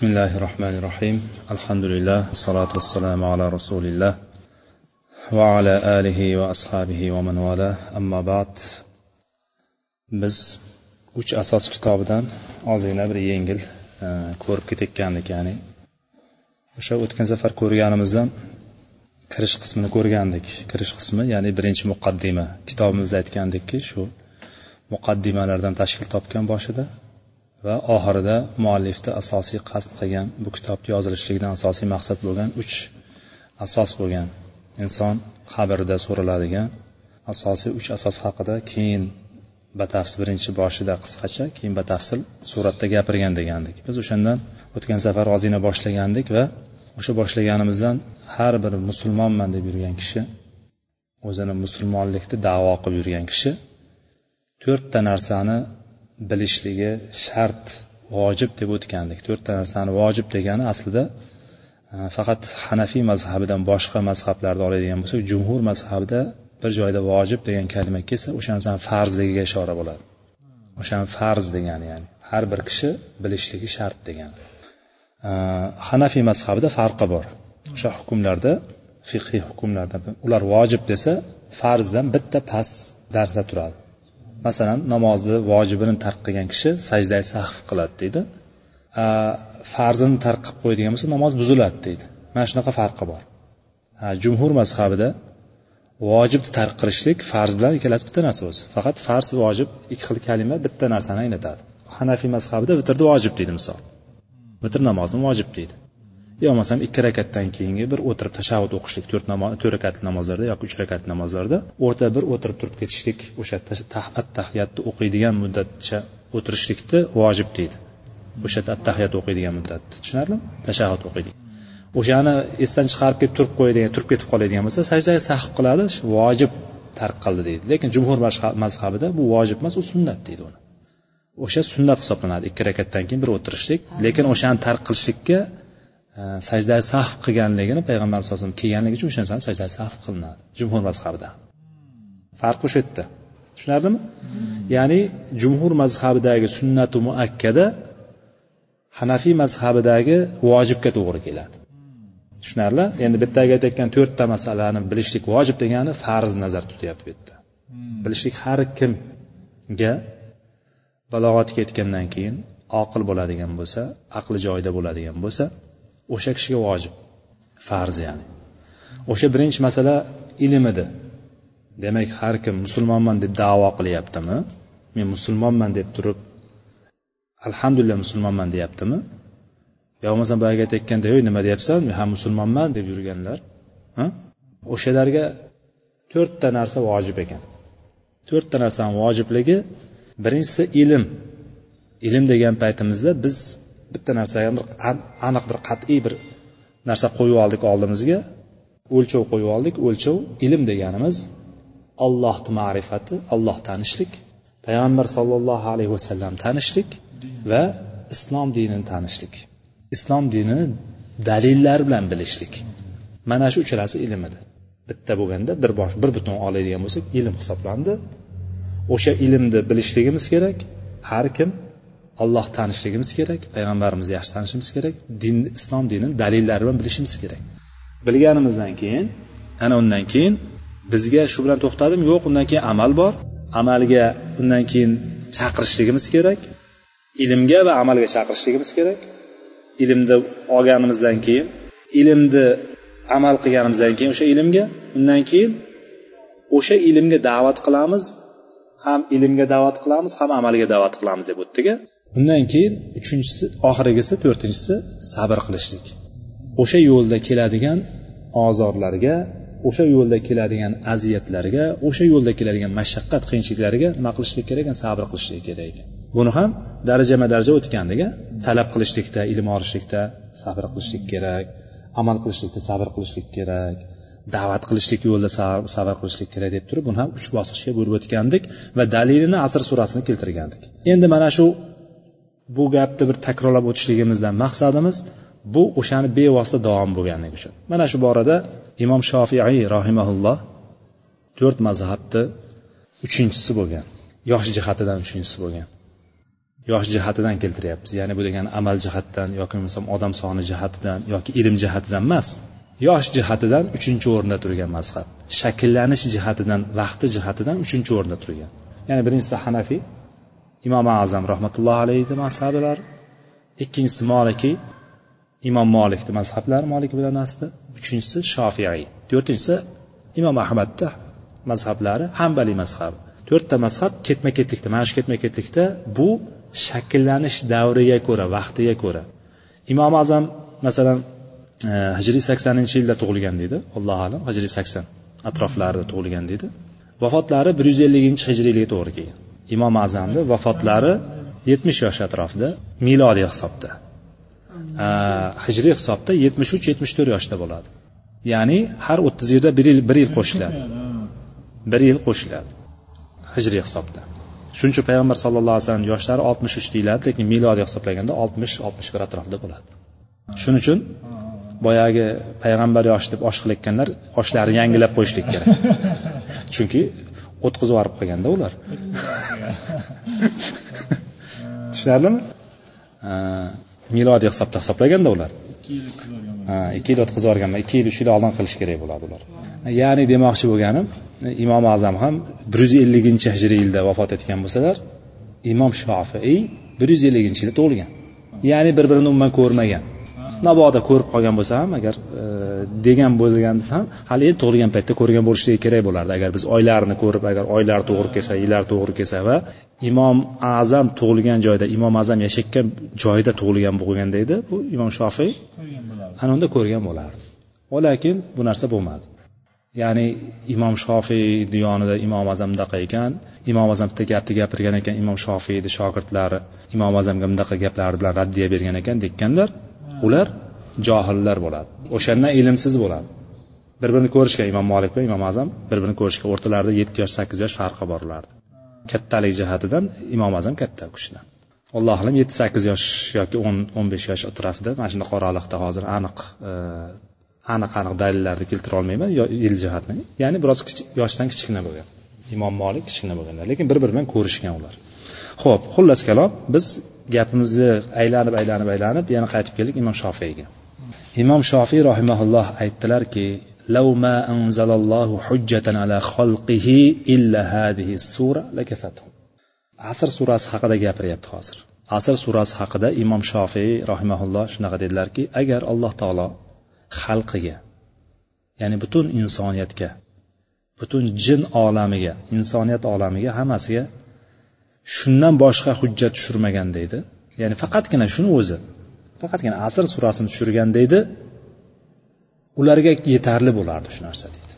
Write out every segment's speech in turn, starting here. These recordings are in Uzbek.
بسم الله الرحمن الرحيم الحمد لله والصلاة والسلام على رسول الله وعلى آله وأصحابه ومن والاه أما بعد biz uch asos kitobidan ozgina bir yengil e, ko'rib ketayotgandik ya'ni o'sha o'tgan safar ko'rganimizdan kirish qismini ko'rgandik kirish qismi ya'ni birinchi muqaddima kitobimizda aytgandikki shu muqaddimalardan tashkil topgan boshida va oxirida muallifni asosiy qasd qilgan bu kitobni yozilishligidan asosiy maqsad bo'lgan uch asos bo'lgan inson qabrida so'raladigan asosiy uch asos haqida keyin batafsil birinchi boshida qisqacha keyin batafsil suratda gapirgan degandik. Biz o'shandan o'tgan safar ozgina boshlagandik va o'sha boshlaganimizdan har bir musulmonman deb yurgan kishi o'zini musulmonlikni davo qilib yurgan kishi to'rtta narsani bilishligi shart vojib deb o'tgandik. To'rtta narsani vojib degani aslida e, faqat hanafiy mazhabidan boshqa mazhablarda oladigan bo'lsak jumhur mazhabida bir joyda vojib degan kalima kelsa o'sha narsani farzligiga ishora bo'ladi. O'shani farz degani ya'ni har bir kishi bilishligi shart degani. E, hanafiy mazhabida farqi bor. O'sha hukmlarda fiqhiy hukmlarda ular vojib desa farzdan bitta past darsda turadi. Masalan namozni vojibini tark qilgan kishi sajdai sahv qiladi deydi. Farzini tark qilib qo'yadigan bo'lsa namoz buziladi deydi. Mana shunaqa farqi bor. Jumhur mazhabida vojibni tark qilishlik farz bilan ikkalasi bitta narsa o'zi faqat farz vojib ikki xil kalima bitta narsani anglatadi. Hanafiy mazhabida vitrni vojib deydi misol. Vitr namozini vojib deydi. Yo bo'lmasam ikki rakatdan keyingi bir o'tirib tashahhud o'qishlik to'rt namoz to'rt rakatli namozlarda yoki uch rakatli namozlarda o'rta bir o'tirib turib ketishlik o'sha attahiyatni o'qiydigan muddatcha o'tirishlikni vojib deydi. O'sha attahiyat o'qiydigan muddatni tushunarlimi? Tashahhud o'qiydi o'shani esdan chiqarib kelib turib qo'yadigan turib ketib qoladigan bo'lsa sajdaga sahv qiladi vojib tark qildi deydi. Lekin jumhur mazhabida bu vojib emas u sunnat deydi uni. O'sha sunnat hisoblanadi. Ikki rakatdan keyin bir o'tirishlik. Lekin o'shani tark qilishlikka E, sajda sahv qilganligini payg'ambarimiz alayhi vasallam kelganligi uchun o'sha narsani sajda sahv qilinadi jumhur mazhabida. Farqi o'sha yerda. Tushunarlimi? Ya'ni jumhur mazhabidagi sunnatu muakkada hanafiy mazhabidagi vojibga to'g'ri keladi. Tushunarli? Endi bitta aytayotgan to'rtta masalani bilishlik vojib degani farz nazar tutyapti bu yerda. Bilishlik har kimga balog'atga yetgandan keyin oqil bo'ladigan bo'lsa aqli joyida bo'ladigan bo'lsa o'sha kishiga vojib. Farz ya'ni. O'sha birinchi masala ilm edi. Demak har kim musulmonman deb davo qilyaptimi? Men musulmonman deb turib alhamdulillah musulmonman deyaptimi? Yo bo'lmasam boyagi aytayotganda ey nima deyapsan? Men ham musulmonman deb yurganlar o'shalarga to'rtta narsa vojib ekan. To'rtta narsani vojibligi birinchisi ilm. Ilm degan paytimizda biz bitta narsa bir aniq bir qat'iy bir narsa qo'yib oldik oldimizga. O'lchov qo'yib oldik. O'lchov ilm deganimiz ollohni ma'rifati olloh tanishlik payg'ambar sollallohu alayhi vasallam tanishlik va islom dinini tanishlik. Islom dinini dalillar bilan bilishlik. Mana shu uchalasi ilm edi. Bitta bo'lganda bir bosh bir butun oladigan bo'lsak ilm hisoblandi. O'sha ilmni bilishligimiz kerak. Har kim olloh tanishligimiz kerak payg'ambarimizni yaxshi tanishimiz kerak din islom dinini dalillari bilan bilishimiz kerak. Bilganimizdan keyin ana undan keyin bizga shu bilan to'xtadim yo'q undan keyin amal bor. Amalga undan keyin chaqirishligimiz kerak. Ilmga va amalga chaqirishligimiz kerak. Ilmni olganimizdan keyin ilmni amal qilganimizdan keyin o'sha ilmga undan keyin o'sha ilmga da'vat qilamiz. Ham ilmga da'vat qilamiz ham amalga da'vat qilamiz deb o'tdika undan keyin uchinchisi oxirgisi to'rtinchisi sabr qilishlik. O'sha yo'lda keladigan ozorlarga o'sha yo'lda keladigan aziyatlarga o'sha yo'lda keladigan mashaqqat qiyinchiliklarga nima qilishlik kerak ekan? Sabr qilishlik kerak ekan. Buni ham darajama daraja o'tgandik talab qilishlikda ilm olishlikda sabr qilishlik kerak amal qilishlikda sabr qilishlik kerak da'vat qilishlik yo'lida sabr qilishlik kerak deb turib buni ham uch bosqichga bo'lib o'tgandik va dalilini asr surasini keltirgandik. Endi mana shu bu gapni bir takrorlab o'tishligimizdan maqsadimiz bu o'shani bevosita davom bo'lganligi uchun. Mana shu borada imom shofiiy rohimaulloh to'rt mazhabni uchinchisi bo'lgan yosh jihatidan uchinchisi bo'lgan. Yosh jihatidan keltiryapmiz ya'ni bu degani amal jihatdan yoki bo'lmasam odam soni jihatidan yoki ilm jihatidan emas yosh jihatidan uchinchi o'rinda turgan mazhab shakllanish jihatidan vaqti jihatidan uchinchi o'rinda turgan. Ya'ni birinchisida hanafiy imom azam rahmatullohi alayhi mazhablari ikkinchisi moliki imom molikni mazhablari molik bilan asli uchinchisi shofiiy to'rtinchisi imom ahmadni mazhablari hambaliy mazhabi. To'rtta mazhab ketma ketlikda mana shu ketma ketlikda bu shakllanish davriga ko'ra vaqtiga ko'ra. Imom azam masalan e, hijriy saksoninchi yilda tug'ilgan deydi allohu alam hijriy sakson atroflarida tug'ilgan deydi. Vafotlari bir yuz elliginchi hijriylikka to'g'ri kelgan. Imom azamni vafotlari yetmish yosh atrofida milodiy hisobda. Hijriy hisobda yetmish uch yetmish to'rt yoshda bo'ladi. Ya'ni har o'ttiz yilda bir yil bir yil qo'shiladi. Bir yil qo'shiladi hijriy hisobda. Shuning uchun payg'ambar sallallohu alayhi vasallam yoshlari oltmish uch deyiladi lekin milodiy hisoblaganda oltmish oltmish bir atrofida bo'ladi. Shuning uchun boyagi payg'ambar yoshi deb osh qilayotganlar oshlarini yangilab qo'yishlik kerak. Chunki o'tqizib yuborib qolganda ular. Tushunarlimi? Milodiy hisobda hisoblaganda ular. Ikki yil o'tkazib yuborganman ikki yil uch yil oldin qilish kerak bo'ladi ular. Ya'ni demoqchi bo'lganim imom azam ham bir yuz elliginchi hijriy yilda vafot etgan bo'lsalar imom shofiiy bir yuz elliginchi yilda tug'ilgan. Ya'ni bir birini umuman ko'rmagan mabodo ko'rib qolgan bo'lsa ham agar e, degan bo'lgan ham hali endi tug'ilgan paytda ko'rgan bo'lishligi kerak bo'lardi. Agar biz oylarini ko'rib agar oylar to'g'ri kelsa yillar to'g'ri kelsa va imom azam tug'ilgan joyda imom azam yashayotgan joyda tug'ilgan bo'lganda edi bu imom shofiy ana unda ko'rgan bo'lardi. Lekin bu narsa bo'lmadi. Ya'ni imom shofiy diyonida imom azam bunaqa ekan imom azam bitta gapni gapirgan ekan imom shofiyni shogirdlari imom azamga bunaqa gaplari bilan raddiya bergan ekan dekkanlar ular johillar bo'ladi. O'shandan ilmsiz bo'ladi. Bir birini ko'rishgan imom molik bilan imom azam bir birini ko'rishgan o'rtalarida yetti yosh sakkiz yosh farqi bor ularni. Kattalik jihatidan imom azam katta u kishidan alloh alam yetti sakkiz yosh yoki o'n o'n besh yosh atrofida mana shunda qoraliqda hozir aniq e, aniq aniq dalillarni keltira olmayman yil jihatdan. Ya'ni biroz yoshdan kichkina bo'lgan. Imom molik kichkina bo'lganlar lekin bir biri bilan ko'rishgan ular. Ho'p xullas kalom biz gapimizni aylanib aylanib aylanib yana qaytib keldik imom shofiyga imom shofiy rahimaulloh aytdilarki لو ما أنزل الله حجة على خلقه إلا هذه السورة لكفتهم asr surasi haqida gapiryapti hozir asr surasi haqida imom shofiy rahimaulloh shunaqa dedilarki agar alloh taolo xalqiga ya'ni butun insoniyatga butun jin olamiga insoniyat olamiga hammasiga shundan boshqa hujjat tushirmagan deydi. Ya'ni faqatgina shuni o'zi faqatgina asr surasini tushirgan deydi ularga yetarli bo'lardi shu narsa deydi.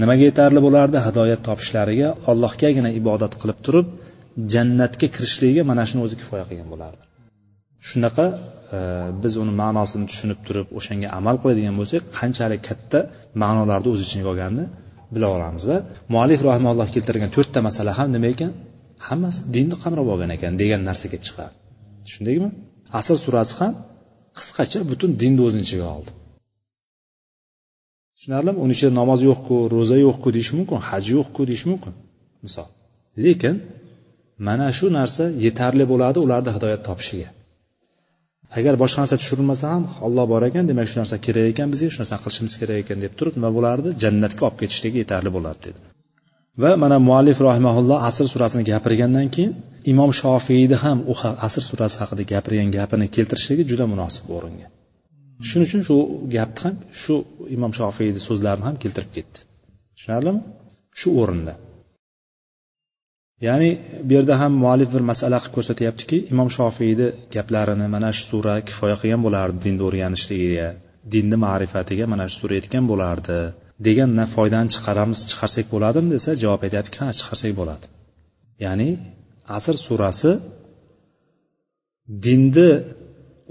Nimaga yetarli bo'lardi? Hidoyat topishlariga allohgagina ibodat qilib turib jannatga kirishligiga mana shuni o'zi kifoya qilgan bo'lardi. Shunaqa e, biz uni ma'nosini tushunib turib o'shanga amal qiladigan bo'lsak qanchalik katta ma'nolarni o'z ichiga olganini bila olamiz va muallif rahimalloh keltirgan to'rtta masala ham nima ekan? Hammasi dinni qamrab olgan ekan degan narsa kelib chiqadi tushundingmi? Asr surasi ham qisqacha butun dinni o'zini ichiga oldi. Tushunarlimi? Uni ichida namoz yo'qku ro'za yo'qku deyish mumkin haj yo'qku deyish mumkin. Misol lekin mana shu narsa yetarli bo'ladi ularni hidoyat topishiga. Agar boshqa narsa tushirilmasa ham olloh bor ekan demak shu narsa kerak ekan bizga shu narsani qilishimiz kerak ekan deb turib nima bo'lardi? Jannatga olib ketishligi yetarli bo'ladi dedi. Va mana muallif rahimaulloh asr surasini gapirgandan keyin imom shofiyni ham u asr surasi haqida gapirgan gapini keltirishligi juda munosib o'ringa. Shuning uchun shu gapni ham shu imom shofiyni so'zlarini ham keltirib ketdi. Tushunarlimi? Shu o'rinda. Ya'ni bu yerda ham muallif bir masala qilib ko'rsatyaptiki imom shofiyni gaplarini mana shu sura kifoya qilgan bo'lardi dinni o'rganishligiga dinni ma'rifatiga mana shu sura yetgan bo'lardi. Degan foydani chiqaramiz chiqarsak bo'ladimi? desa javob aytyaptiki ha chiqarsak bo'ladi. Ya'ni asr surasi dinni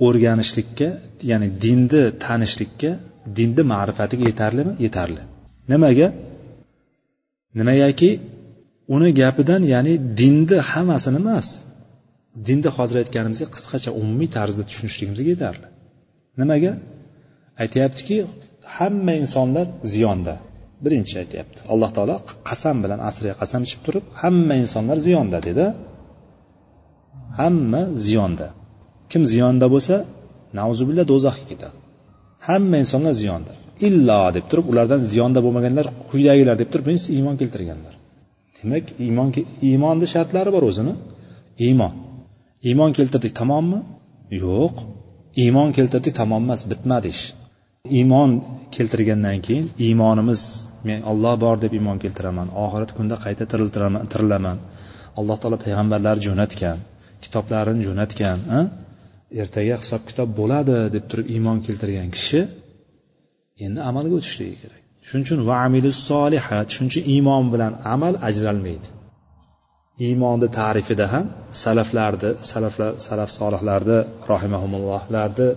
o'rganishlikka ya'ni dinni tanishlikka dinni ma'rifatiga yetarlimi? Yetarli. Nimaga? Nimagaki? Uni gapidan ya'ni dinni hammasini emas dinni hozir aytganimizdek qisqacha umumiy tarzda tushunishligimizga yetarli. Nimaga? Aytyaptiki hamma insonlar ziyonda. Birinchi aytyapti. Alloh taolo qasam bilan asriga qasam ichib turib hamma insonlar ziyonda dedi. Hamma ziyonda. Kim ziyonda bo'lsa nauzubillah do'zaxga ketadi. Hamma insonlar ziyonda. Illo deb turib ulardan ziyonda bo'lmaganlar quyidagilar deb turib birinchisi iymon keltirganlar. Demak iymon iymonni shartlari bor o'zini. Iymon. Iymon keltirdik tamommi? Yo'q. Iymon keltirdik tamom emas bitmadi ish iymon keltirgandan keyin iymonimiz men olloh bor deb iymon keltiraman oxirat kunida qayta tirilaman. Alloh taolo payg'ambarlar jo'natgan kitoblarini jo'natgan ertaga hisob kitob bo'ladi deb turib iymon keltirgan kishi endi amalga o'tishligi kerak. Shuning uchun vaamilus solihat shuning uchun iymon bilan amal ajralmaydi. Iymonni ta'rifida ham salaflarni salaflar salaf solihlarni rohimahumullohlarni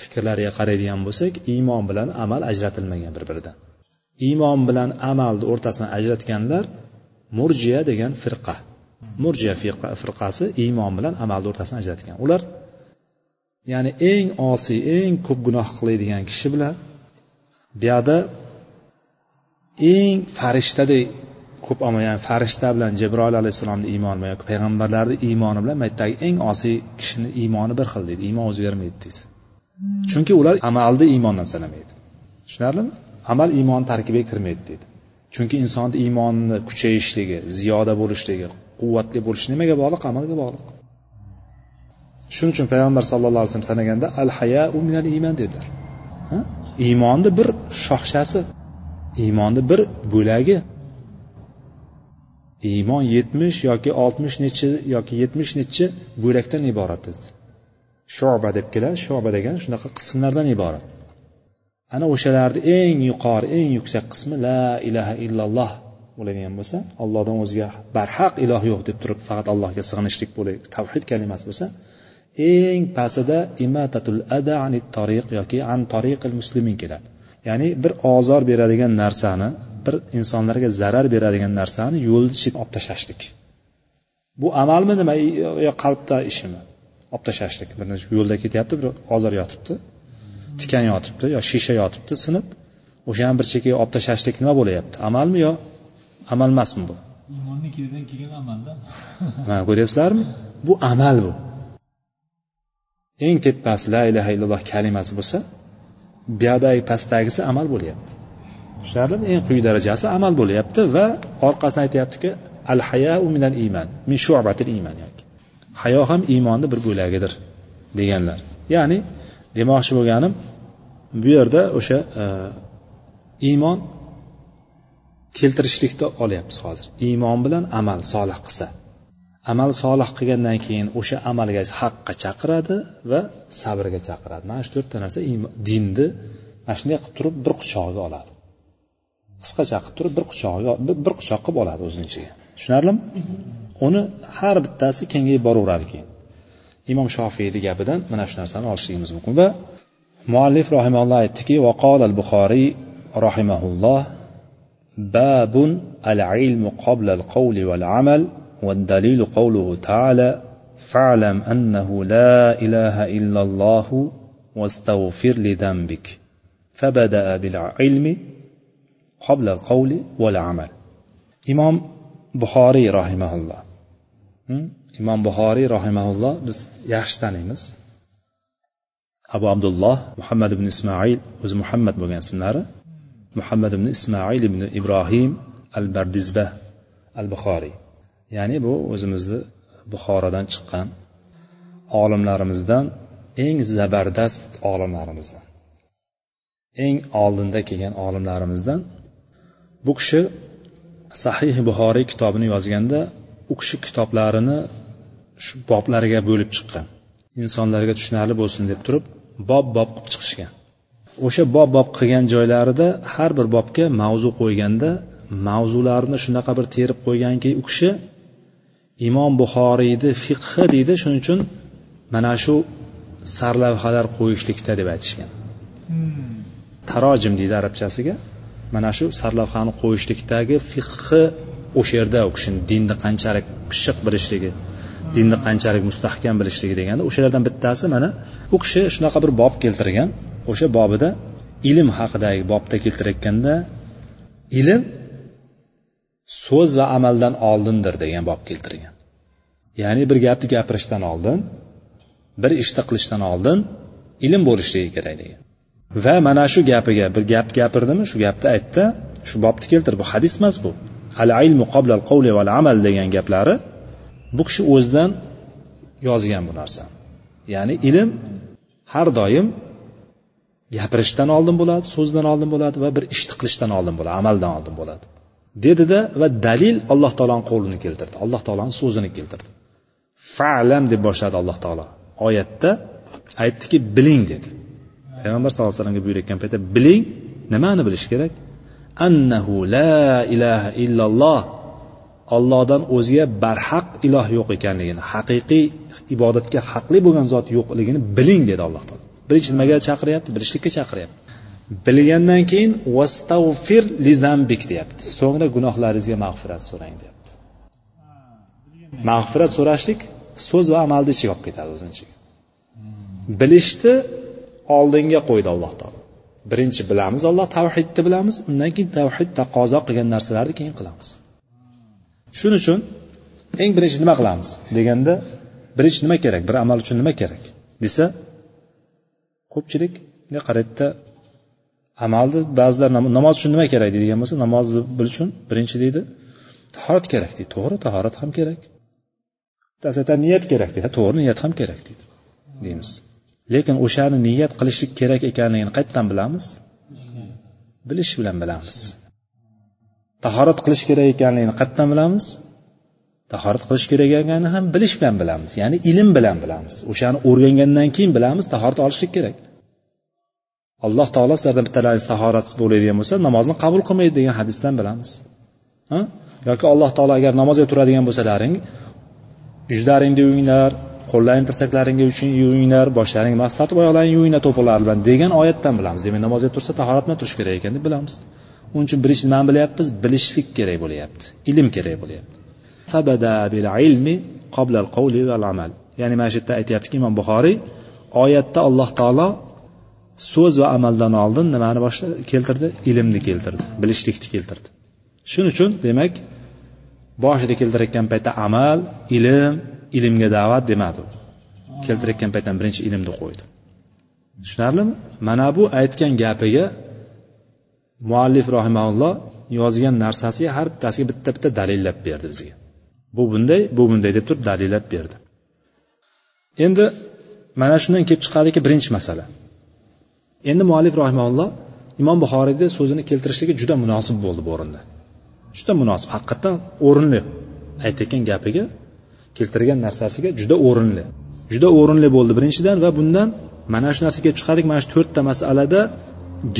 fikrlariga qaraydigan bo'lsak iymon bilan amal ajratilmagan bir biridan iymon bilan amalni o'rtasini ajratganlar murjiya degan firqa. Murjiya firqasi iymon bilan amalni o'rtasini ajratgan. Ular ya'ni eng osiy eng ko'p gunoh qiladigan kishi bilan buyoqda eng farishtadek ko'p ya'ni farishta bilan jibroil alayhissalomni iymoni bilan yoki payg'ambarlarni iymoni bilan maytdagi eng osiy kishini iymoni bir xil deydi iymon o'zgarmaydi deydi. Hmm. chunki ular amalni iymondan sanamaydi. Tushunarlimi? Amal iymon tarkibiga kirmaydi deydi. Chunki insonni iymonni kuchayishligi ziyoda bo'lishligi quvvatli bo'lishi nimaga bog'liq? Amalga bog'liq. Shuning uchun payg'ambar sallallohu alayhi vasallam sanaganda al hayau minal iymon dedilar. Iymonni bir shoxchasi iymonni bir bo'lagi. Iymon yetmish yoki oltmish nechi yoki yetmish nechi bo'lakdan iborat dedi. Shoba deb keladi. Shoba degani shunaqa qismlardan iborat. Ana o'shalarni eng yuqori eng yuksak qismi la ilaha illalloh bo'ladigan bo'lsa allohdan o'zga barhaq iloh yo'q deb turib faqat allohga sig'inishlik bo'ladi tavhid kalimasi bo'lsa eng pastida imatatul ada ani tariq yoki an tariqil muslimin keladi. Ya'ni bir ozor beradigan narsani bir insonlarga zarar beradigan narsani yo'lni chetiga olib tashlashlik bu amalmi nima yo qalbda ishimi? Olib tashlashlik. Bir yo'lda ketyapti bir ozor yotibdi. Tikan yotibdi yo shisha yotibdi sinib. O'shani bir chekkaga olib tashlashlik nima bo'lyapti amalmi yo amal emasmi bu? Iymonni ketidan kelgan amalda. Mana ko'ryapsizlarmi? Bu amal bu. Eng tepasi la ilaha illalloh kalimasi bo'lsa buyoqdagi pastdagisi amal bo'lyapti. Tushunarlimi? Eng quyi darajasi amal bo'lyapti va orqasidan aytyaptiki al hayau minal iymon min shu'batil iymon yoki hayo ham iymonni bir bo'lagidir deganlar. Ya'ni demoqchi bo'lganim bu yerda o'sha e, iymon keltirishlikda olyapmiz hozir. Iymon bilan amal solih qilsa. Amal solih qilgandan keyin o'sha amalga haqqa chaqiradi va sabrga chaqiradi. Mana shu to'rtta narsa dinni mana shunday qilib turib bir quchog'iga oladi. Qisqacha qilib turib bir quchog'iga bir quchoq qilib oladi o'zini ichiga. Tushunarlimi uni har bittasi kengayib boraveradi keyin imom shofiyni gapidan mana shu narsani olishligimiz mumkin va muallif rahimalloh aytdiki vaqol al buxoriy rahimahulloh babun al ilmu qabla al qawli val amal والدليل قوله تعالى فاعلم أنه لا إله إلا الله واستغفر لذنبك فبدأ بالعلم قبل القول والعمل إمام buxoriy rohimaulloh hm? imom buxoriy rohimaulloh biz yaxshi taniymiz. Abu abdulloh muhammad ibn ismoil o'zi muhammad bo'lgan ismlari. Muhammad ibn ismoil ibn ibrohim al bardizba al buxoriy ya'ni bu o'zimizni buxorodan chiqqan olimlarimizdan eng zabardast olimlarimizdan eng oldinda kelgan olimlarimizdan bu kishi sahih buxoriy kitobini yozganda u kishi kitoblarini shu boblariga bo'lib chiqqan. Insonlarga tushunarli bo'lsin deb turib bob bob qilib chiqishgan. O'sha bob bob qilgan joylarida har bir bobga mavzu qo'yganda mavzularni shunaqa bir terib qo'yganki u kishi imom buxoriyni fiqhi deydi shuning uchun mana shu sarlavhalar qo'yishlikda deb aytishgan. Tarojim deydi arabchasiga mana shu sarlavhani qo'yishlikdagi fiqhi o'sha yerda u kishini dinni qanchalik pishiq bilishligi dinni qanchalik mustahkam bilishligi deganda o'shalardan bittasi mana u kishi shunaqa bir bob keltirgan. O'sha bobida ilm haqidagi bobda keltirayotganda ilm so'z va amaldan oldindir degan bob keltirgan. Ya'ni bir gapni gapirishdan oldin bir ishni qilishdan oldin ilm bo'lishligi kerak degan. Va mana shu gapiga bir gap gapirdimi? Shu gapni aytdi. Shu bobni keltirdi bu hadis emas bu. Al ilmu qoblal qavli val amal degan gaplari bu kishi o'zidan yozgan bu narsani ya'ni ilm har doim gapirishdan oldin bo'ladi so'zdan oldin bo'ladi va bir ishni qilishdan oldin bo'ladi amaldan oldin bo'ladi. Dedida va dalil alloh taoloni qo'lini keltirdi. Alloh taoloni so'zini keltirdi. Falam deb boshladi alloh taolo. Oyatda aytdiki biling dedi. Payg'ambar sallallohu alayhi vasallamga buyurayotgan paytda biling nimani bilish kerak? Annahu la ilaha illalloh. Ollohdan o'zga barhaq iloh yo'q ekanligini haqiqiy ibodatga haqli bo'lgan zot yo'qligini biling dedi alloh taolo. Birinchi nimaga chaqiryapti bilishlikka chaqiryapti. Bilgandan keyin vastavfir li zambik deyapti. So'ngra gunohlaringizga mag'firat so'rang deyapti. Mag'firat so'rashlik so'z va amalni ichiga olib ketadi o'zini ichiga. Bilishni oldinga qo'ydi alloh taolo. Birinchi bilamiz alloh tavhidni bilamiz undan keyin tavhid taqozo qilgan narsalarni keyin qilamiz. Shuning uchun eng birinchi nima qilamiz? Deganda birinchi nima kerak bir amal uchun nima kerak? Desa ko'pchilik bunday qaraydida amalni ba'zilar namoz uchun nima kerak deydigan bo'lsa namozni bil uchun birinchi deydi tahorat kerak deydi. To'g'ri tahorat ham kerak. Bittasi aytadi niyat kerak deydi. To'g'ri niyat ham kerak deydi deymiz. Lekin o'shani niyat qilishlik kerak ekanligini qayerdan bilamiz? Bilish bilan bilamiz. Tahorat qilish kerak ekanligini qayerdan bilamiz? Tahorat qilish kerak ekanini ham bilish bilan bilamiz. Ya'ni ilm bilan bilamiz. O'shani o'rgangandan keyin bilamiz tahorat olishlik kerak. Alloh taolo sizlardan bittalaringiz tahoratsiz bo'ladigan bo'lsa namozni qabul qilmaydi degan hadisdan bilamiz. Ha? yoki alloh taolo agar namozga turadigan bo'lsalaring yuzlaringni yuvinglar qo'llaring tirsaklaringga yuvinglar boshlaring mas tortib oyoqlaring yuvinglar to'piqlar bilan degan oyatdan bilamiz. Demak namozga tursa tahorat bilan turish kerak ekan deb bilamiz. Uning uchun birinchi nimani bilyapmiz bilishlik kerak bo'lyapti ilm kerak bo'lyapti. Ya'ni mana shu yerda aytyaptiki imom buxoriy oyatda alloh taolo so'z va amaldan oldin nimani boshla keltirdi? Ilmni keltirdi bilishlikni keltirdi. Shuning uchun demak boshida keltirayotgan paytda amal ilm ilmga da'vat demadi. Keltirayotgan paytdan birinchi ilmni qo'ydi. Tushunarlimi? Mana bu aytgan gapiga muallif rahimaulloh yozgan narsasiga har bittasiga bitta bitta dalillab berdi bizga. Bu bunday bu bunday deb turib dalillab berdi. Endi mana shundan kelib chiqadiki birinchi masala. Endi muallif rahimaulloh imom buxoriyni so'zini keltirishligi juda munosib bo'ldi bu o'rinda. Juda munosib haqiqatdan o'rinli aytayotgan gapiga keltirgan narsasiga juda o'rinli. Juda o'rinli bo'ldi birinchidan va bundan mana shu narsaga kelib chiqadik mana shu to'rtta masalada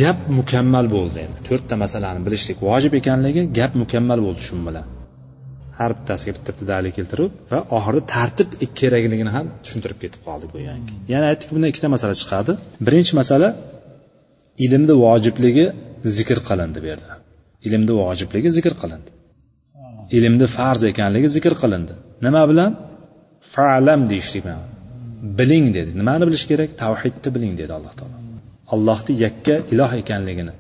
gap mukammal bo'ldi endi. To'rtta masalani bilishlik vojib ekanligi gap mukammal bo'ldi shu bilan. Har bittasiga bitta bitta dalil keltirib va oxirida tartib kerakligini ham tushuntirib ketib qoldi go'yoki. Yana aytdik bundan ikkita masala chiqadi. Birinchi masala ilmni vojibligi zikr qilindi bu yerda. Ilmni vojibligi zikr qilindi. Ilmni farz ekanligi zikr qilindi. Nima bilan? Falam deyishlik bilan. Biling dedi. Nimani bilish kerak? Tavhidni biling dedi alloh taolo. Allohni yakka iloh ekanligini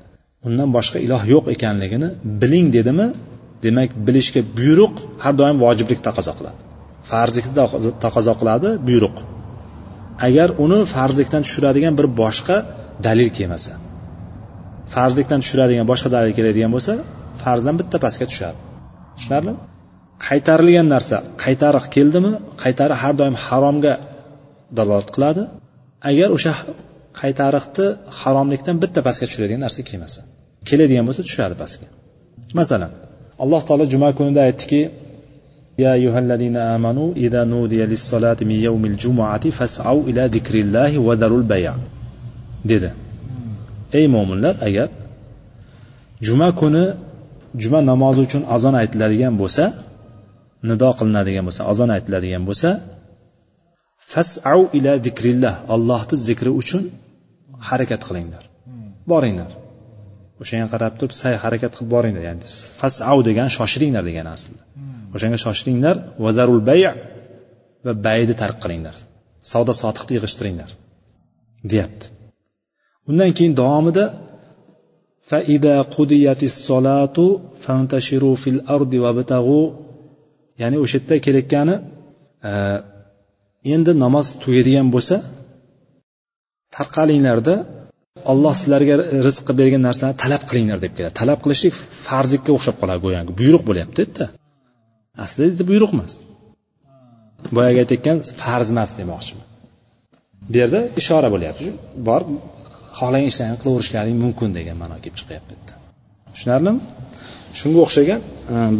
undan boshqa iloh yo'q ekanligini biling dedimi? Demak bilishga buyruq har doim vojiblik taqozo qiladi. Farzlikni taqozo qiladi buyruq. Agar uni farzlikdan tushiradigan bir boshqa dalil kelmasa farzlikdan tushiradigan boshqa dalil keladigan bo'lsa farzdan bitta pastga tushadi. Tushunarlimi? qaytarilgan narsa qaytariq keldimi qaytariq har doim haromga dalolat qiladi agar o'sha qaytariqni haromlikdan bitta pastga tushiradigan narsa kelmasa keladigan bo'lsa tushadi pastga masalan alloh taolo juma kunida aytdiki يا أيها الذين آمنوا إذا نودي للصلاة من يوم الجمعة فاسعوا إلى ذكر الله وذروا البيع dedi ey mo'minlar agar juma kuni juma namozi uchun azon aytiladigan bo'lsa nido qilinadigan bo'lsa azon aytiladigan bo'lsa fasau ila zikrillah allohni zikri uchun harakat qilinglar. Boringlar. O'shanga qarab turib say harakat qilib boringlar. Ya'ni fasau degan shoshilinglar degani aslida. O'shanga shoshilinglar vazarul bay va bayni tark qilinglar. Savdo sotiqni yig'ishtiringlar. Deyapti. Undan keyin davomida faida qudiyatis solatu fantashiru fil الأرض وابتغوا ya'ni o'sha yerda kelayotgani e, endi namoz tugaydigan bo'lsa tarqalinglarda olloh sizlarga rizq qilib bergan narsani talab qilinglar deb keladi. Talab qilishlik farzlikka o'xshab qoladi go'yoki buyruq bo'lyapti yerda aslida buyruq emas. Boyagi aytayotgan farz emas demoqchiman. Bu yerda ishora bo'lyapti. Borib xohlagan ishlarni qilaverishlaring mumkin degan ma'no kelib chiqyapti tushunarlimi? Shunga o'xshagan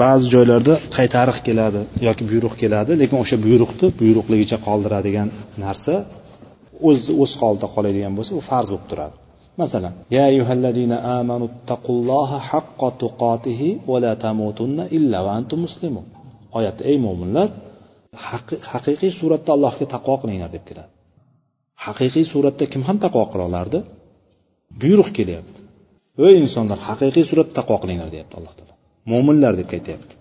ba'zi joylarda qaytariq keladi yoki buyruq keladi lekin o'sha buyruqni buyruqligicha qoldiradigan narsa o'z o'z holida qoladigan bo'lsa u farz bo'lib turadi. Masalan ya ayyuhallazina amanu taqulloha haqqa tuqatihi va la tamutunna illa va antum muslimun. Oyatda ey mo'minlar haqiqiy suratda allohga taqvo qilinglar deb keladi. Haqiqiy suratda kim ham taqvo qila olardi buyruq kelyapti. Ey insonlar haqiqiy suratda taqvo qilinglar deyapti alloh taolo. Mo'minlar deb aytyapti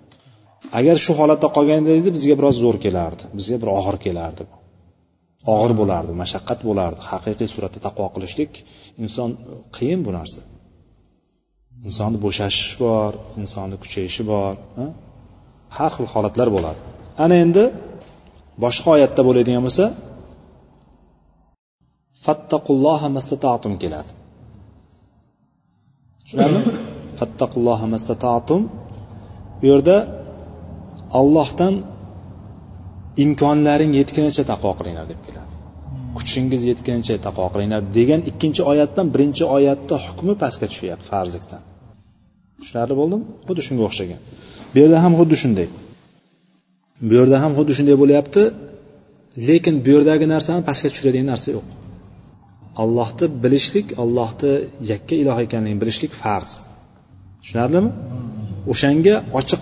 agar shu holatda qolganda edi bizga biroz zo'r kelardi. Bizga bir og'ir kelardi og'ir bo'lardi mashaqqat bo'lardi. Haqiqiy suratda taqvo qilishlik inson qiyin bu narsa. Insonni bo'shashish bor insonni kuchayishi bor har xil holatlar bo'ladi. Ana endi boshqa oyatda bo'ladigan bo'lsa fattaqulloha mastatatum keladi. Tushunarlimi bu yerda ollohdan imkonlaring yetgunicha taqvo qilinglar deb keladi. Kuchingiz yetgunicha taqvo qilinglar degan ikkinchi oyatdan birinchi oyatda hukmi pastga tushyapti farzlikdan tushunarli bo'ldimi? Xuddi shunga o'xshagan. Bu yerda ham xuddi shunday. Bu yerda ham xuddi shunday bo'lyapti lekin bu yerdagi narsani pastga tushiradigan narsa yo'q. Ollohni bilishlik ollohni yakka iloh ekanligini bilishlik farz. Tushunarlimi? O'shanga ochiq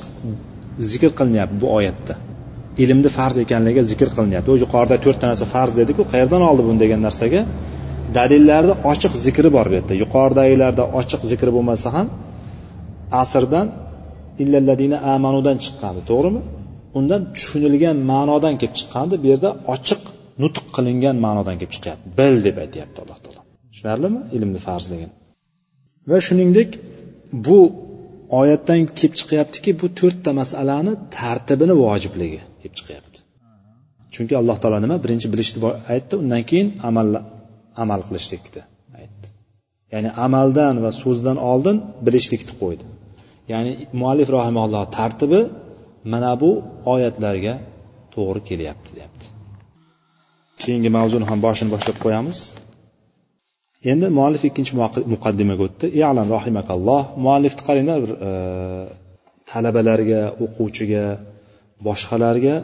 zikr qilinyapti bu oyatda. Ilmni farz ekanligiga zikr qilinyapti. U yuqorida to'rtta narsa farz dediku qayerdan oldi buni degan narsaga? Dalillarni ochiq zikri bor bu yerda. Yuqoridagilarda ochiq zikri bo'lmasa ham asrdan illalladina amanudan chiqqandi to'g'rimi? Undan tushunilgan ma'nodan kelib chiqqandi bu yerda ochiq nutq qilingan ma'nodan kelib chiqyapti. Bil deb aytyapti alloh taolo. Tushunarlimi? Ilmni farzligini va shuningdek bu oyatdan kelib chiqyaptiki bu to'rtta masalani tartibini vojibligi kelib chiqyapti. Chunki alloh taolo nima? Birinchi bilishni aytdi undan keyin amal amal qilishlikni aytdi. Ya'ni amaldan va so'zdan oldin bilishlikni qo'ydi. Ya'ni muallif rahimalloh tartibi mana bu oyatlarga to'g'ri kelyapti deyapti. Keyingi mavzuni ham boshini boshlab qo'yamiz. Endi muallif ikkinchi muqaddimaga o'tdi. Yalam rahimakalloh muallifni qaranglar bir e, talabalarga o'quvchiga boshqalarga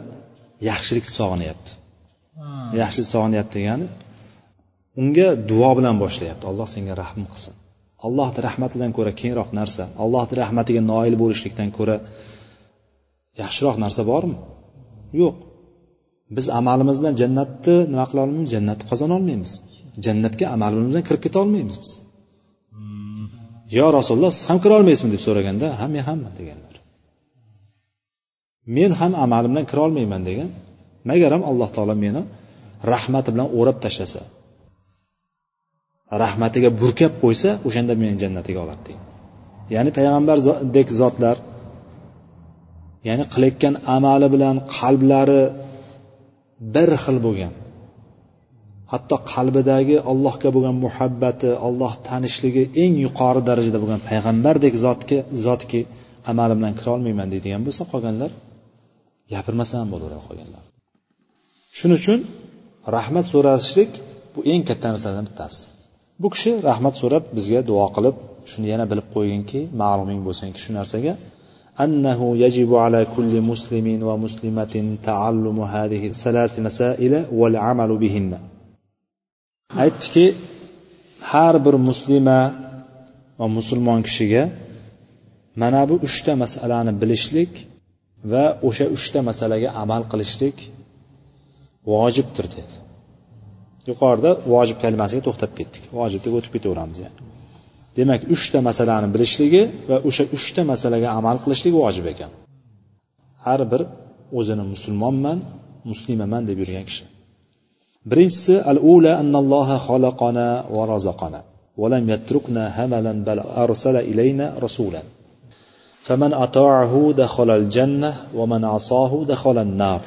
yaxshilik sog'inyapti yaxshilik sog'inyapti degani unga duo bilan boshlayapti. Alloh senga rahm qilsin. Allohni rahmatidan ko'ra kengroq narsa. Allohni rahmatiga noil bo'lishlikdan ko'ra yaxshiroq narsa bormi? Yo'q. Biz amalimiz bilan jannatni nima qila olmaymiz? Jannatni qozona olmaymiz jannatga amalimiz bilan kirib keta olmaymiz biz. Yo rasululloh siz ham kira olmaysizmi deb so'raganda ha men hamman deganlar. Men ham amalim bilan kira olmayman degan magaram alloh taolo meni rahmati bilan o'rab tashlasa rahmatiga burkab qo'ysa o'shanda meni jannatiga oladi degan. Ya'ni payg'ambardek zotlar ya'ni qilayotgan amali bilan qalblari bir xil bo'lgan. hatto qalbidagi allohga bo'lgan muhabbati olloh tanishligi eng yuqori darajada bo'lgan payg'ambardek zotga zotki amali bilan kirolmayman deydigan bo'lsa qolganlar gapirmasa ham bo'laveradi qolganlar shuning uchun rahmat so'rashlik bu eng katta narsalardan bittasi bu kishi rahmat so'rab bizga duo qilib shuni yana bilib qo'yginki ma'luming bo'lsinki shu narsaga أنه يجب على كل مسلم ومسلمة تعلم هذه الثلاث مسائل والعمل بهن aytdiki har bir muslima va musulmon kishiga mana bu uchta masalani bilishlik va o'sha uchta masalaga amal qilishlik vojibdir dedi. Yuqorida vojib kalimasiga to'xtab ketdik. Vojib deb o'tib ketaveramiz yani. Demak uchta masalani bilishligi va o'sha uchta masalaga amal qilishlik vojib ekan. Har bir o'zini musulmonman muslimaman deb yurgan kishi. Birinchisi al ula annalloha xalaqana va razaqana ولم يتركنا هملا بل أرسل إلينا رسولا. فمن أطاعه دخل الجنة ومن عصاه دخل النار.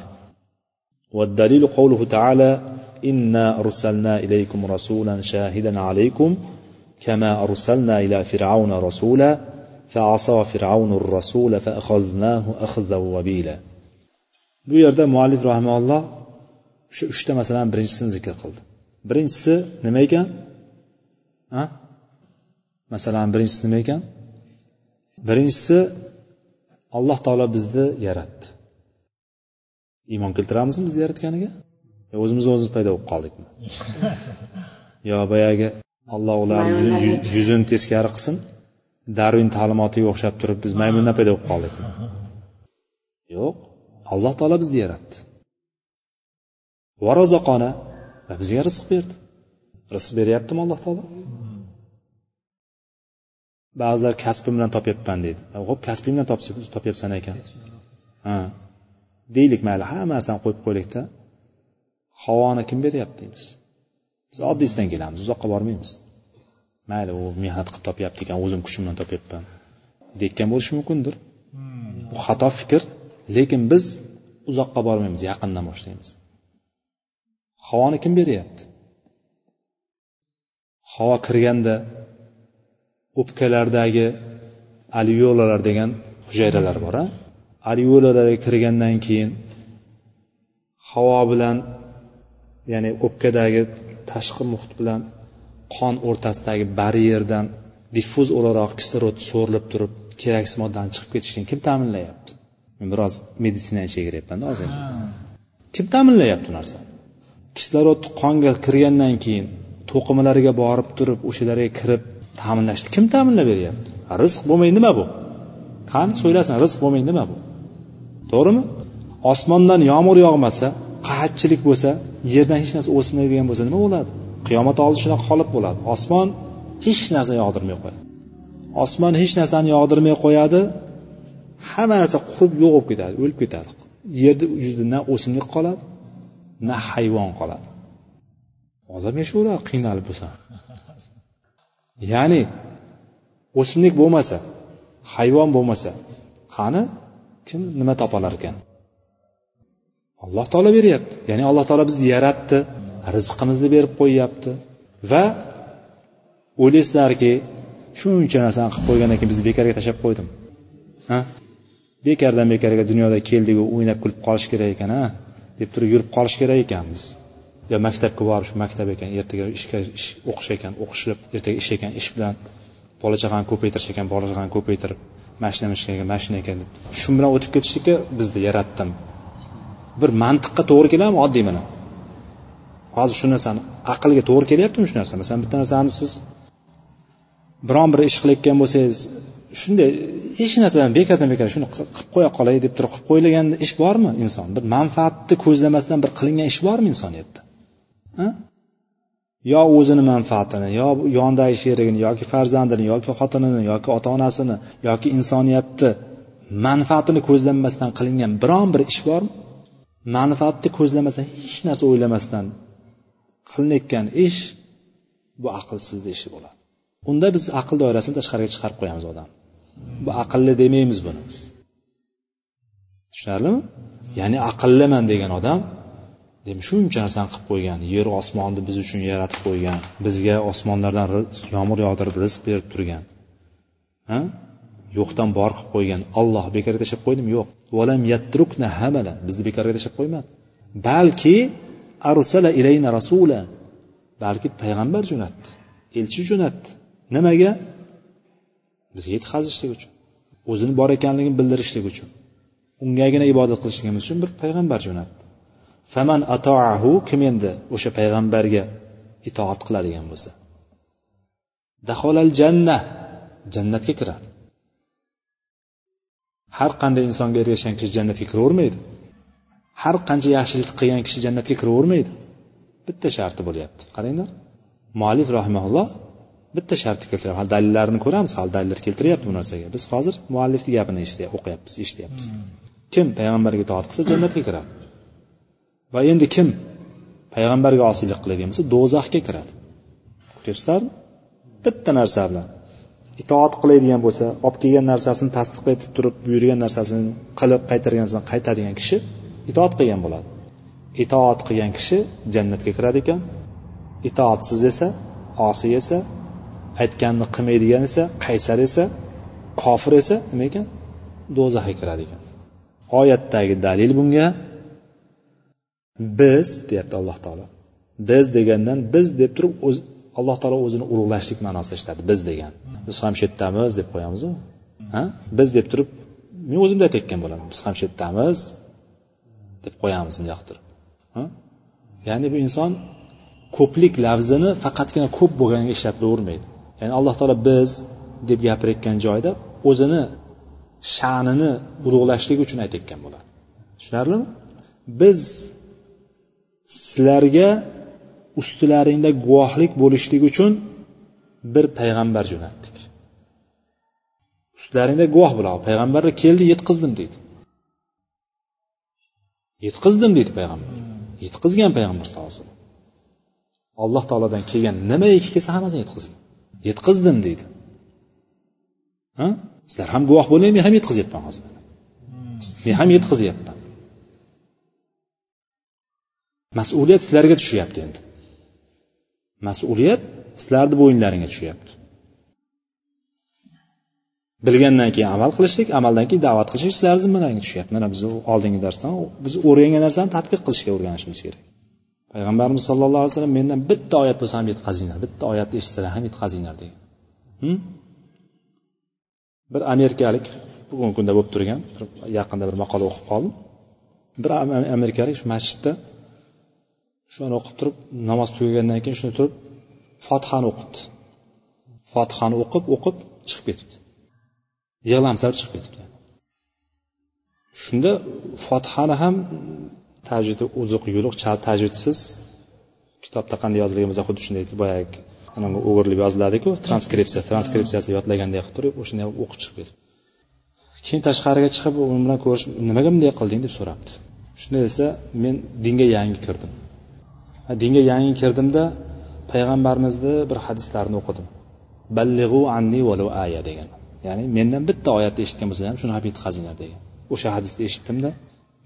والدليل قوله تعالى إنا أرسلنا إليكم رسولا شاهدا عليكم كما أرسلنا إلى فرعون رسولا فعصى فرعون الرسول فأخذناه أخذا وبيلا. Bu yerda muallif rahimalloh shu uchta masalani birinchisini zikr qildi. Birinchisi nima ekan? A masalan birinchisi nima ekan? Birinchisi alloh taolo bizni yaratdi. Iymon keltiramizmi bizni yaratganiga? Yo o'zimizni o'zimiz paydo bo'lib qoldikmi? Yo boyagi alloh ularni yuzini teskari qilsin. Darvin ta'limotiga o'xshab turib biz maymundan paydo bo'lib qoldikmi? Yo'q. Alloh taolo bizni yaratdi va rozoqona va bizga rizq berdi. Rizq beryaptimi alloh taolo? Ba'zilar kasbim bilan topyapman deydi. Ho'p kasbing bilan topyapsan ekan. Ha. Deylik mayli hamma narsani qo'yib qo'ylikda havoni kim beryapti deymiz. Biz oddiysidan kelamiz uzoqqa bormaymiz. Mayli u mehnat qilib topyapti ekan o'zim kuchim bilan topyapman. Deyotgan bo'lishi mumkindir. Bu xato fikr lekin biz uzoqqa bormaymiz yaqindan boshlaymiz. Havoni kim beryapti? Havo kirganda o'pkalardagi alveolalar degan hujayralar bor a alveolalarga kirgandan keyin havo bilan ya'ni o'pkadagi tashqi muhit bilan qon o'rtasidagi baryerdan diffuz o'laroq kislorod so'rilib turib keraksiz moddani chiqib ketishini kim ta'minlayapti? Men biroz meditsinani ichiga kiryapmanda hozir kim ta'minlayapti bu narsani kislorod qonga kirgandan keyin to'qimalarga borib turib o'shalarga kirib ta'minlashni kim ta'minlab beryapti? Rizq bo'lmay nima bu? Qani so'ylasin rizq bo'lmay nima bu? To'g'rimi? Osmondan yomg'ir yog'masa qahatchilik bo'lsa yerdan hech narsa o'smaydigan bo'lsa nima bo'ladi? Qiyomat oldi shunaqa holat bo'ladi. Osmon hech narsa yog'dirmay qo'yadi. Osmon hech narsani yog'dirmay qo'yadi. Hamma narsa qurib yo'q bo'lib ketadi o'lib ketadi. Yerni yuzida na o'simlik qoladi. Na hayvon qoladi. Odam yashayveradi qiynalib bo'lsa. Ya'ni o'simlik bo'lmasa hayvon bo'lmasa qani kim nima topalar ekan? Alloh taolo beryapti. Ya'ni alloh taolo bizni yaratdi rizqimizni berib qo'yyapti. Va o'ylaysizlarki shuncha narsani qilib qo'ygandan keyin bizni bekorga tashlab qo'ydim. Ha? Bekordan bekorga dunyoda keldiku o'ynab kulib qolish kerak ekan a deb turib yurib qolish kerak ekanmiz yo maktabga borish maktab ekan ertaga ishga ish o'qish ekan o'qishib ertaga ish ekan ish bilan bola chaqani ko'paytirish ekan bola chaqani ko'paytirib mashina ekan mashina ekan deb. Shu bilan o'tib ketishlikka bizni yaratdim. Bir mantiqqa to'g'ri keladimi? Oddiy mana. Hozir shu narsani aqlga to'g'ri kelyaptimi shu narsa masalan bitta narsani siz biron bir ish qilayotgan bo'lsangiz shunday hech narsadan bekordan bekor shuni qilib qo'ya qolay deb turib qilib qo'yilgan ish bormi inson? Bir manfaatni ko'zlamasdan bir qilingan ish bormi insoniyatda? Yo o'zini manfaatini yo yonidagi sherigini yoki farzandini yoki xotinini yoki ota onasini yoki insoniyatni manfaatini ko'zlanmasdan qilingan biron bir ish bormi? Manfaatni ko'zlamasdan hech narsa o'ylamasdan qilinayotgan ish bu aqlsizni ishi bo'ladi. Unda biz aql doirasini tashqariga chiqarib qo'yamiz odam. Bu aqlli demaymiz buni biz. Tushunarlimi? Ya'ni aqlliman degan odam demak shuncha narsani qilib qo'ygan yer osmonni biz uchun yaratib qo'ygan bizga osmonlardan yomg'ir yog'dirib rizq berib turgan. Ha? Yo'qdan bor qilib qo'ygan olloh bekorga tashlab qo'ydimi? Yo'q. Valam yattrukna hamala bizni bekorga tashlab qo'ymadi. Balki arsala ilayna rasula balki payg'ambar jo'natdi elchi jo'natdi. Nimaga? Bizga yetkazishlik uchun o'zini bor ekanligini bildirishlik uchun ungagina ibodat qilishligimiz uchun bir payg'ambar jo'natdi. Faman atoahu kim endi o'sha payg'ambarga itoat qiladigan bo'lsa. Daholal jannah jannatga kiradi. Har qanday insonga ergashgan kishi jannatga kiravermaydi. Har qancha yaxshilik qilgan kishi jannatga kiravermaydi. Bitta sharti bo'lyapti. Qaranglar. Muallif rahimaulloh bitta shartni keltiryapti hali dalillarini ko'ramiz hali dalillar keltiryapti bu narsaga. Biz hozir muallifni gapini o'qiyapmiz eshityapmiz. Kim payg'ambarga itoat qilsa jannatga kiradi. Va endi kim payg'ambarga osiylik qiladigan bo'lsa do'zaxga kiradi. Ko'ryapsizlarmi? Bitta narsa bilan. Itoat qiladigan bo'lsa olib kelgan narsasini tasdiq etib turib buyurgan narsasini qilib qaytargan narsasini qaytadigan kishi itoat qilgan bo'ladi. Itoat qilgan kishi jannatga kiradi ekan. Itoatsiz esa osiy esa aytganini qilmaydigan esa qaysar esa kofir esa nima ekan? Do'zaxga kiradi ekan. Oyatdagi dalil bunga. Biz deyapti alloh taolo. Biz degandan biz deb turib o'z alloh taolo o'zini ulug'lashlik ma'nosida ishlatdi biz degan. Biz ham shu yerdamiz deb qo'yamizu. Ha? Biz deb turib men o'zimda aytayotgan bo'laman. Biz ham shu yerdamiz deb qo'yamiz bundoq turib. Ya'ni bu inson ko'plik lafzini faqatgina ko'p bo'lganiga ishlatilavermaydi ya'ni alloh taolo biz deb gapirayotgan joyda o'zini sha'nini ulug'lashlik uchun aytayotgan bo'ladi. Tushunarlimi? Biz sizlarga ustilaringda guvohlik bo'lishlik uchun bir payg'ambar jo'natdik. Ustilaringda guvoh bo'ladi payg'ambarlar keldi yetkazdim deydi. Yetkazdim deydi payg'ambar. Yetkazgan payg'ambar sallallohu alayhi vasallam. Alloh taolodan kelgan nima kelsa hammasini yetkazgan yetkazdim deydi. Ha? Sizlar ham guvoh bo'linglar men ham yetkazyapman hozir. Men ham yetkazyapman mas'uliyat sizlarga tushyapti endi. Mas'uliyat sizlarni bo'yinlaringga tushyapti bilgandan keyin amal qilishlik amaldan keyin da'vat qilishlik sizlarni zimmalaringga tushyapti mana biz oldingi darsdan biz o'rgangan narsani tadbiq qilishga o'rganishimiz kerak. Payg'ambarimiz sallallohu alayhi vasallam mendan bitta oyat bo'lsa ham yetkazinglar bitta oyatni eshitsalar ham yetkazinglar degan. Hm? Bir amerikalik bugungi kunda bo'lib turgan yaqinda bir maqola o'qib qoldim. Bir amerikalik shu masjidda shuni o'qib turib namoz tugagandan keyin shuni turib fotihani o'qibdi fotihani o'qib o'qib chiqib ketibdi. Yig'lamsirab chiqib ketibdi. Shunda fotihani ham tajvidi uzuq yuluq. Tajvidsiz kitobda qanday yozilgan bo'lsa xuddi shunday boyagi anavi o'girilib yoziladiku. Transkripsiya transkripsiyasi yodlaganday qilib turib o'shanday o'qib chiqib ketib. Keyin tashqariga chiqib u bilan ko'rish nimaga bunday qilding? deb so'rabdi. Shunday desa men dinga yangi kirdim. Dinga yangi kirdimda payg'ambarimizni bir hadislarini o'qidim. Ballig'u anni valu aya degan. Ya'ni mendan bitta oyatni eshitgan bo'lsa ham shuni ham yetkazinglar degan. O'sha hadisni eshitdimda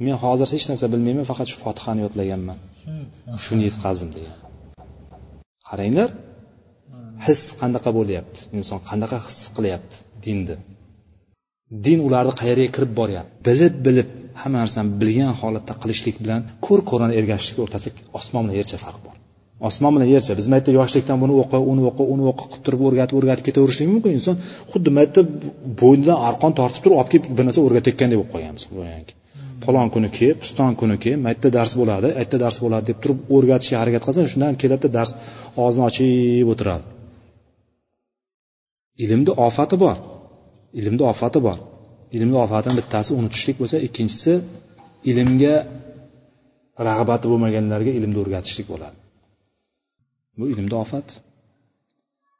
men hozir hech narsa bilmayman faqat shu fotihani yodlaganman. Shuni yetkazdim degan. Qaranglar his qanaqa bo'lyapti? Inson qanaqa his qilyapti dinni din ularni qayerga kirib boryapti? Bilib bilib hamma narsani bilgan holatda qilishlik bilan ko'r ko'rona ergashishlik o'rtasida osmon bilan yercha farq bor. Osmon bilan yercha biz mayerda yoshlikdan buni o'qi uni o'qi uni o'qi qilib turib o'rgatib o'rgatib ketaverishligi mumkin. Inson xuddi mayerda bo'ynidan arqon tortib turib olib kelib bir narsa o'rgatayotgandek bo'lib qolganmiz falon kuni kel piston kuni kel mayerda dars bo'ladi ayerda dars bo'ladi deb turib o'rgatishga harakat qilsa shundan keladida dars og'zini ochib o'tiradi. Ilmni ofati bor. Ilmni ofati bor. Ilmni ofatini bittasi unutishlik bo'lsa ikkinchisi ilmga rag'bati bo'lmaganlarga ilmni o'rgatishlik bo'ladi. Bu ilmni ofat.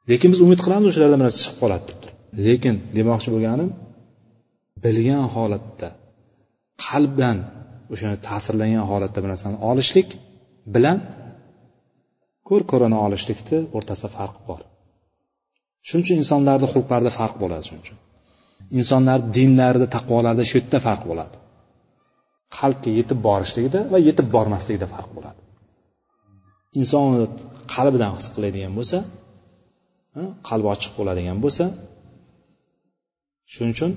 Lekin biz umid qilamiz o'shalardan bir narsa chiqib qoladi deb turib. Lekin demoqchi bo'lganim bilgan holatda qalbdan o'shani ta'sirlangan holatda bir narsani olishlik bilan ko'r ko'rona olishlikni o'rtasida farq bor. Shuning uchun insonlarni xulqlarida farq bo'ladi shuning uchun. Insonlar dinlarida taqvolarida shu yerda farq bo'ladi. Qalbga yetib borishligida va yetib bormasligida farq bo'ladi. Inson qalbidan his qiladigan bo'lsa qalbi ochiq bo'ladigan bo'lsa shuning uchun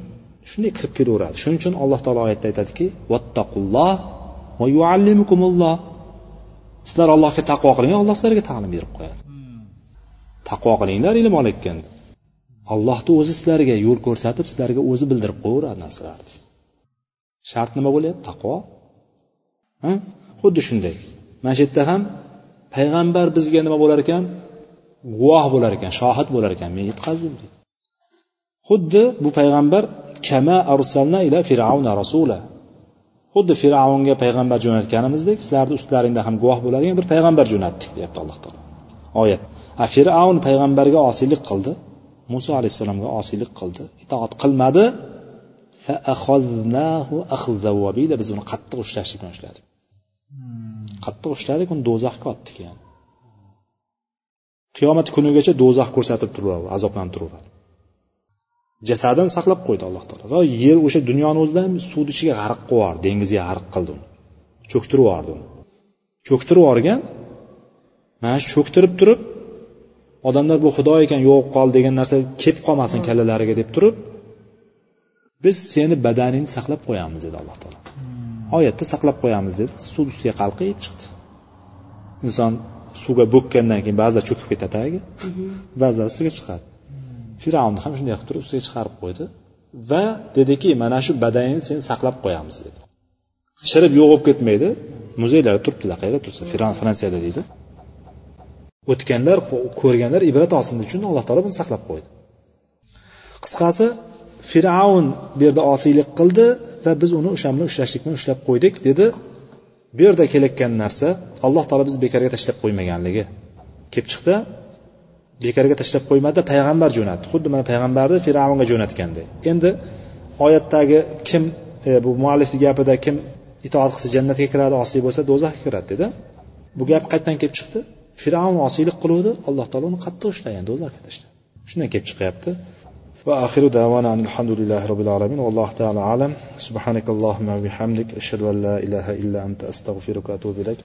shunday kirib kelaveradi. Shuning uchun alloh taolo oyatda aytadiki vattaqulloh va yuallimukumulloh. Sizlar allohga taqvo qiling alloh sizlarga ta'lim berib qo'yadi. Taqvo qilinglar ilm olayotganda allohni o'zi sizlarga yo'l ko'rsatib sizlarga o'zi bildirib qo'yaveradi narsalarni shart nima bo'lyapti? Taqvo. Xuddi shunday. Mana shu yerda ham payg'ambar bizga nima bo'lar ekan? Guvoh bo'lar ekan shohid bo'lar ekan. Men yetkazdim deydi xuddi bu payg'ambar kama arsalna ila fir'avna rasula. Xuddi fir'avnga payg'ambar jo'natganimizdek sizlarni ustlaringda ham guvoh bo'ladigan bir payg'ambar jo'natdik deyapti alloh taolo. Oyat. A fir'avn payg'ambarga osiylik qildi. Muso alayhissalomga osiylik qildi. Itoat qilmadi. Biz uni qattiq ushlashlikdan ushladik qattiq ushladik uni do'zaxga otdik yani. Qiyomat kunigacha do'zax ko'rsatib turaveradi azoblanib turaveradi jasadini saqlab qo'ydi alloh taolo va yer o'sha dunyoni o'zida ham suvni ichiga g'arq qilib yubordi dengizga g'arq qildi uni. Cho'ktirib yubordi uni. Cho'ktirib yuborgan mana shu cho'ktirib turib odamlar bu xudo ekan yo'q qol degan narsa kelib qolmasin kallalariga deb turib biz seni badaningni saqlab qo'yamiz dedi alloh taolo. Oyatda saqlab qo'yamiz dedi. Suv ustiga qalqib chiqdi. Inson suvga bo'kkandan keyin ba'zida cho'kib ketadi tagiga ba'zida ustiga chiqadi fir'avnni ham shunday qilib turib ustiga chiqarib qo'ydi va dediki mana shu badaningni seni saqlab qo'yamiz dedi. Shirib yo'q bo'lib ketmaydi. Muzeylarda turibdilar qayerda tursa fransiyada deydi. O'tganlar ko'rganlar ibrat olsin uchun alloh taolo buni saqlab qo'ydi. Qisqasi fir'avn bu yerda osiylik qildi va biz uni o'sha bilan ushlashlik bilan ushlab qo'ydik dedi. Bu yerda kelayotgan narsa alloh taolo bizni bekorga tashlab qo'ymaganligi. Kelib chiqdi. bekorga tashlab qo'ymadi payg'ambar jo'natdi. Xuddi mana payg'ambarni fir'avnga jo'natganday endi oyatdagi kim e, bu muallifni gapida kim itoat qilsa jannatga kiradi osiy bo'lsa do'zaxga kiradi dedi. Bu gap qayerdan kelib chiqdi? Fir'avn osiylik qiluvdi alloh taolo uni qattiq ushlagan do'zaxga tashladi. Shundan kelib chiqyapti. Va axiru davana alhamdulillahi robbil alamin. Allohu taala alam. Subhanakallohumma bihamdik. Ashhadu an la ilaha illa anta astag'firuka va atubu ilayk.